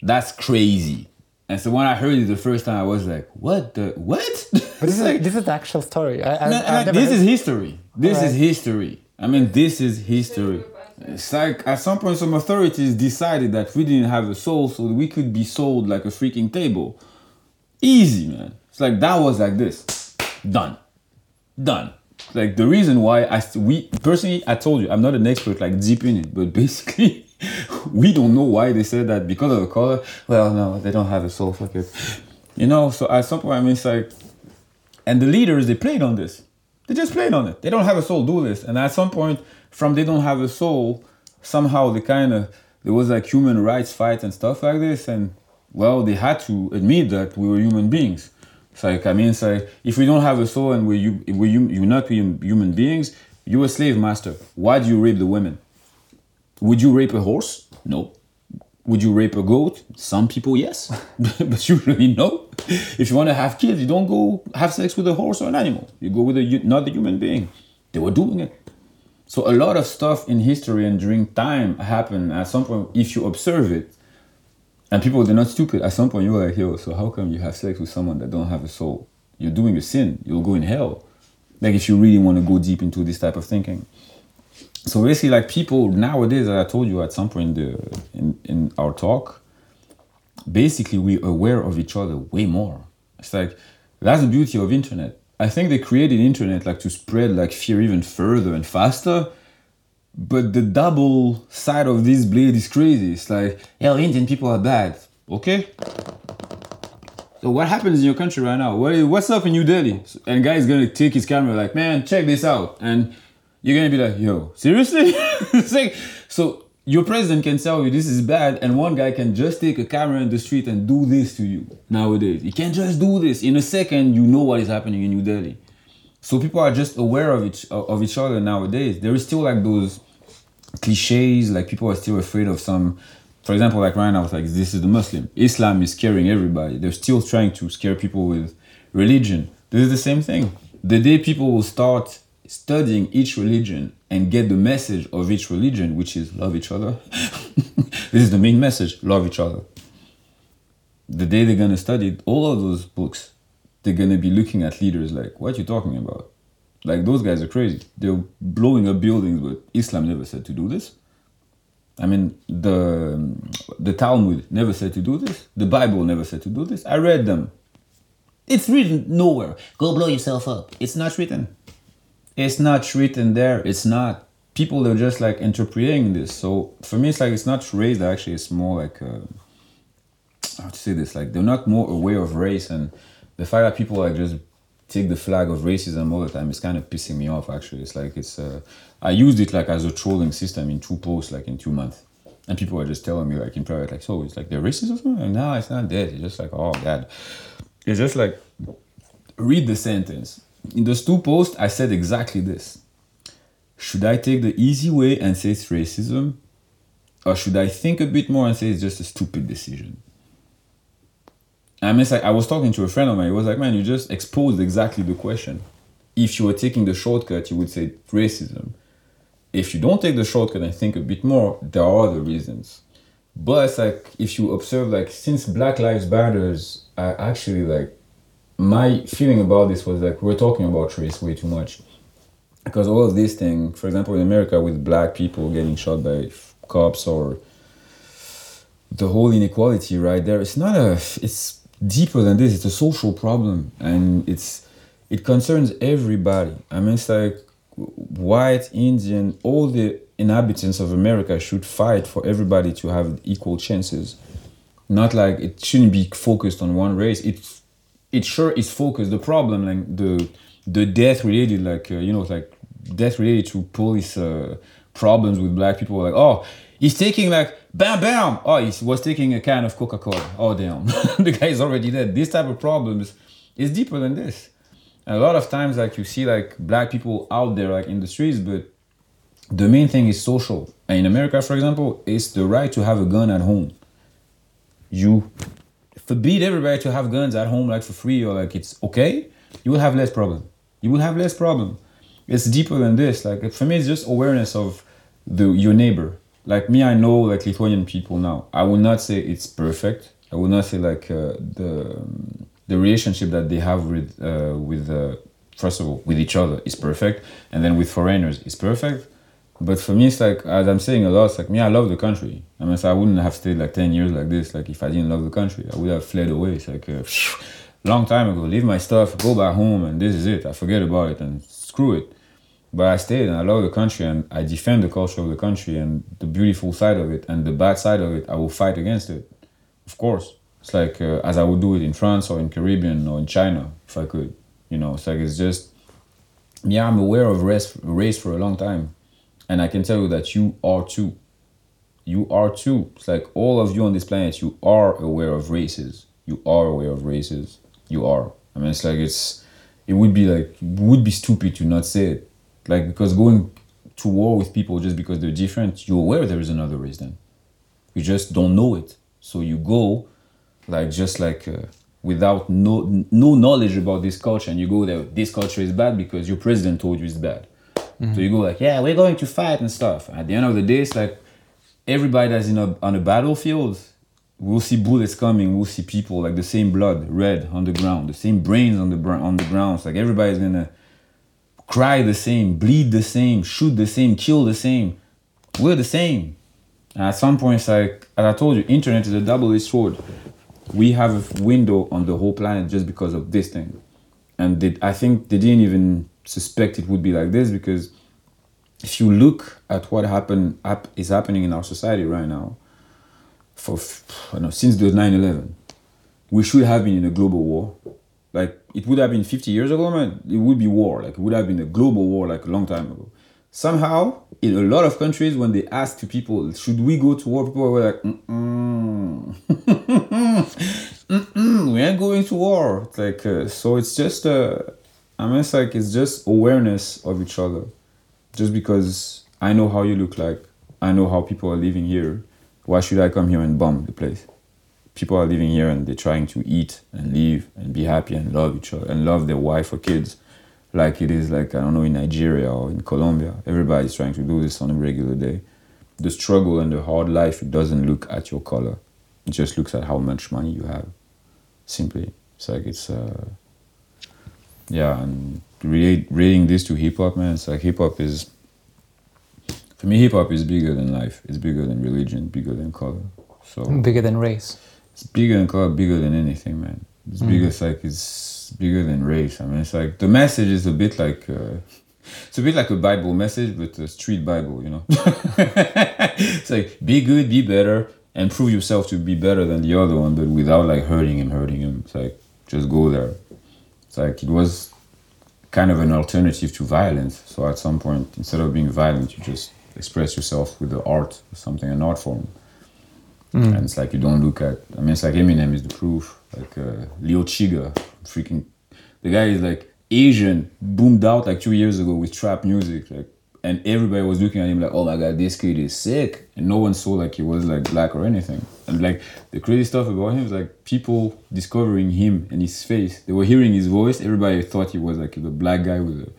That's crazy. And so when I heard it the first time, I was like, "What the what?" But this is this is the actual story. I, I, No, I've no, never this is history. This is history. I mean, this is history. It's like at some point, some authorities decided that we didn't have a soul, so we could be sold like a freaking table. Easy, man. It's like that was like this. Done. Done. Like the reason why I we personally, I told you, I'm not an expert like deep in it, but basically, we don't know why they said that because of the color. Well, no, they don't have a soul. Fuck it. You know. So at some point, I mean, it's like and the leaders, they played on this. They just played on it. They don't have a soul, do this. And at some point, from they don't have a soul, somehow they kind of, there was like human rights fight and stuff like this. And well, they had to admit that we were human beings. It's like, I mean, it's like, if we don't have a soul and we're, you, we're, hum- you're not hum- human beings, you're a slave master. Why do you rape the women? Would you rape a horse? No. Would you rape a goat? Some people, yes. but usually, no. If you want to have kids, you don't go have sex with a horse or an animal. You go with a not a human being. They were doing it. So a lot of stuff in history and during time happened. At some point, if you observe it, and people they're not stupid. At some point, you're like, yo, so how come you have sex with someone that don't have a soul? You're doing a sin. You'll go in hell. Like if you really want to go deep into this type of thinking. So basically, like people nowadays, as I told you at some point in, the, in, in our talk, basically we're aware of each other way more. It's like that's the beauty of internet. I think they created internet like to spread like fear even further and faster. But the double side of this blade is crazy. It's like, hell, Indian people are bad. Okay. So what happens in your country right now? What's up in New Delhi? And guy is gonna take his camera like, man, check this out, and you're gonna be like, yo, seriously? like, so your president can tell you this is bad, and one guy can just take a camera in the street and do this to you nowadays. He can just do this in a second. You know what is happening in New Delhi. So people are just aware of each of each other nowadays. There is still like those cliches, like people are still afraid of some. For example, like right now, like this is the Muslim. Islam is scaring everybody. They're still trying to scare people with religion. This is the same thing. The day people will start studying each religion and get the message of each religion, which is love each other. this is the main message: love each other. The day they're gonna study all of those books, they're gonna be looking at leaders like, "What you talking about?" Like those guys are crazy. They're blowing up buildings, but Islam never said to do this. I mean, the the Talmud never said to do this. The Bible never said to do this. I read them. It's written nowhere. Go blow yourself up. It's not written. It's not written there. It's not. People are just like interpreting this. So for me, it's like it's not race. Actually, it's more like uh, how to say this. Like they're not more aware of race, and the fact that people are just take the flag of racism all the time it's kind of pissing me off. Actually, it's like it's. Uh, I used it like as a trolling system in two posts, like in two months, and people are just telling me like in private, like, so it's like they're racist or something. Like, no, it's not that. It's just like, oh god, it's just like read the sentence. In those two posts, I said exactly this. Should I take the easy way and say it's racism? Or should I think a bit more and say it's just a stupid decision? I mean, like I was talking to a friend of mine. He was like, "Man, you just exposed exactly the question. If you were taking the shortcut, you would say racism. If you don't take the shortcut and think a bit more, there are other reasons. But it's like if you observe, like since Black Lives Matters, I actually like my feeling about this was like we're talking about race way too much because all of these things, for example, in America with black people getting shot by cops or the whole inequality right there, it's not a it's deeper than this. It's a social problem and it's it concerns everybody. I mean, it's like white, Indian, all the inhabitants of America should fight for everybody to have equal chances. Not like it shouldn't be focused on one race. It it sure is focused. The problem, like the the death related, like uh, you know, like death related to police uh, problems with black people. Like, oh, he's taking like bam bam. Oh, he was taking a can of Coca Cola. Oh damn, the guy is already dead. This type of problems is deeper than this. And a lot of times, like you see, like black people out there, like in the streets, but the main thing is social. And in America, for example, it's the right to have a gun at home. You forbid everybody to have guns at home, like for free, or like it's okay. You will have less problem. You will have less problem. It's deeper than this. Like for me, it's just awareness of the your neighbor. Like me, I know like Lithuanian people now. I will not say it's perfect. I will not say like uh, the the relationship that they have with uh, with uh, first of all with each other is perfect, and then with foreigners is perfect. But for me, it's like as I'm saying a lot. It's like me, I love the country. I mean, so I wouldn't have stayed like ten years like this. Like if I didn't love the country, I would have fled away. It's like a long time ago. Leave my stuff, go back home, and this is it. I forget about it and screw it. But I stayed and I love the country and I defend the culture of the country and the beautiful side of it and the bad side of it. I will fight against it, of course. It's like uh, as I would do it in France or in Caribbean or in China if I could. You know, it's like it's just yeah. I'm aware of race race for a long time, and I can tell you that you are too. You are too. It's like all of you on this planet. You are aware of races. You are aware of races. You are. I mean, it's like it's. It would be like would be stupid to not say it like because going to war with people just because they're different you're aware there is another reason. you just don't know it. So you go like just like uh, without no no knowledge about this culture and you go there this culture is bad because your president told you it's bad. So you go like yeah we're going to fight and stuff. At the end of the day it's like everybody that's in a on a battlefield we'll see bullets coming we'll see people like the same blood red on the ground the same brains on the br- on the ground it's like everybody's gonna cry the same, bleed the same, shoot the same, kill the same. We're the same. And at some point, it's like, as I told you, internet is a double-edged sword. We have a window on the whole planet just because of this thing. And they, I think they didn't even suspect it would be like this because if you look at what happened up is happening in our society right now, for I know, since the 9-11, we should have been in a global war. Like it would have been 50 years ago, man, it would be war. Like it would have been a global war like a long time ago. Somehow, in a lot of countries, when they ask to people, should we go to war, people were like, Mm-mm. Mm-mm, we ain't going to war. It's like, uh, so it's just, uh, I mean, it's like, it's just awareness of each other. Just because I know how you look like, I know how people are living here, why should I come here and bomb the place? People are living here and they're trying to eat and live and be happy and love each other and love their wife or kids like it is like i don't know in nigeria or in colombia everybody's trying to do this on a regular day the struggle and the hard life it doesn't look at your color it just looks at how much money you have simply it's like it's uh yeah, and relating this to hip hop, man, it's like hip hop is, for me, hip hop is bigger than life. It's bigger than religion, bigger than color. So Bigger than race. It's bigger than color, bigger than anything, man. It's bigger. It's like it's bigger than race. I mean, it's like the message is a bit like uh, it's a bit like a Bible message, but a street Bible. You know, it's like be good, be better, and prove yourself to be better than the other one, but without like hurting him, hurting him. It's like just go there. It's like it was kind of an alternative to violence. So at some point, instead of being violent, you just express yourself with the art or something, an art form. And it's like you don't look at. I mean, it's like Eminem is the proof. Like uh, Rich Chigga, freaking, the guy is like Asian, boomed out like two years ago with trap music, like, and everybody was looking at him like, oh my god, this kid is sick, and no one saw like he was like black or anything. And like the crazy stuff about him is like people discovering him and his face. They were hearing his voice. Everybody thought he was like the black guy with a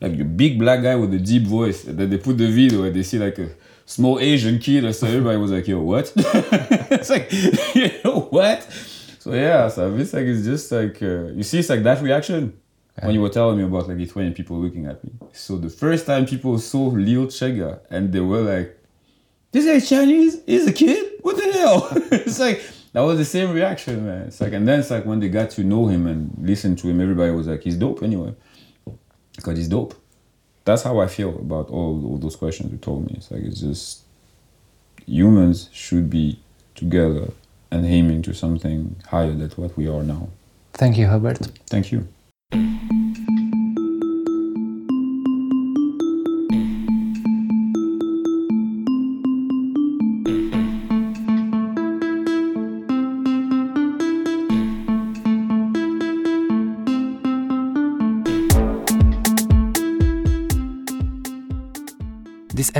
like the big black guy with a deep voice. And then they put the video and they see like a small Asian kid. So everybody was like, yo, what? it's like, you know, what? So yeah, so it's like, it's just like, uh, you see, it's like that reaction when you were telling me about like Lithuanian people looking at me. So the first time people saw Rich Chigga and they were like, this guy's Chinese? He's a kid? What the hell? it's like, that was the same reaction, man. It's like, and then it's like when they got to know him and listen to him, everybody was like, he's dope anyway. Because he's dope. That's how I feel about all, all those questions you told me. It's like, it's just, humans should be together and aiming to something higher than what we are now. Thank you, Herbert. Thank you.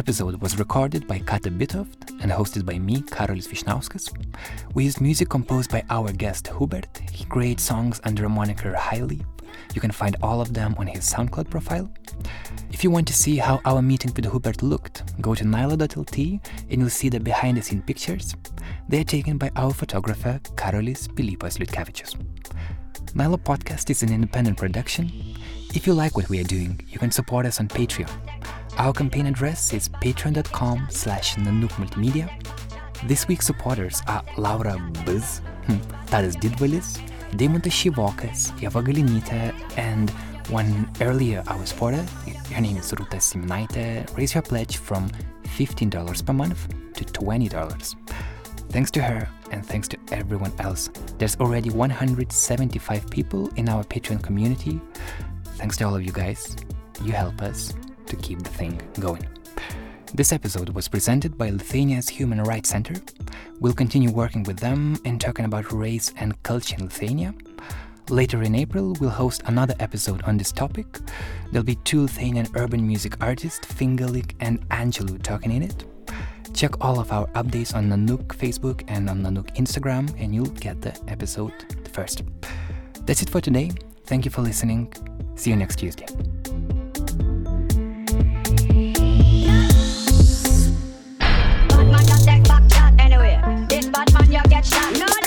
Episode was recorded by Kata Bitoft and hosted by me, Karolis Vyšniauskas. We used music composed by our guest Hubert. He creates songs under a moniker Highly. You can find all of them on his SoundCloud profile. If you want to see how our meeting with Hubert looked, go to nanook.lt and you'll see the behind the scenes pictures. They are taken by our photographer Karolis Pilypas Liutkevicius. Nanook Podcast is an independent production. If you like what we are doing, you can support us on Patreon. Our campaign address is patreon.com slash Multimedia. This week's supporters are Laura Biz, hmm, Tadas Didvalis, Deimantas Šivokas, Eva Galinytė, and one earlier our supporter, her name is Ruta Siminaitė, raised her pledge from $15 per month to $20. Thanks to her and thanks to everyone else. There's already 175 people in our Patreon community. Thanks to all of you guys. You help us to keep the thing going. This episode was presented by Lithuania's Human Rights Center. We'll continue working with them and talking about race and culture in Lithuania. Later in April, we'll host another episode on this topic. There'll be two Lithuanian urban music artists, Fingerlick and Angelou, talking in it. Check all of our updates on Nanook Facebook and on Nanook Instagram, and you'll get the episode first. That's it for today. Thank you for listening. See you next Tuesday. Get shot. No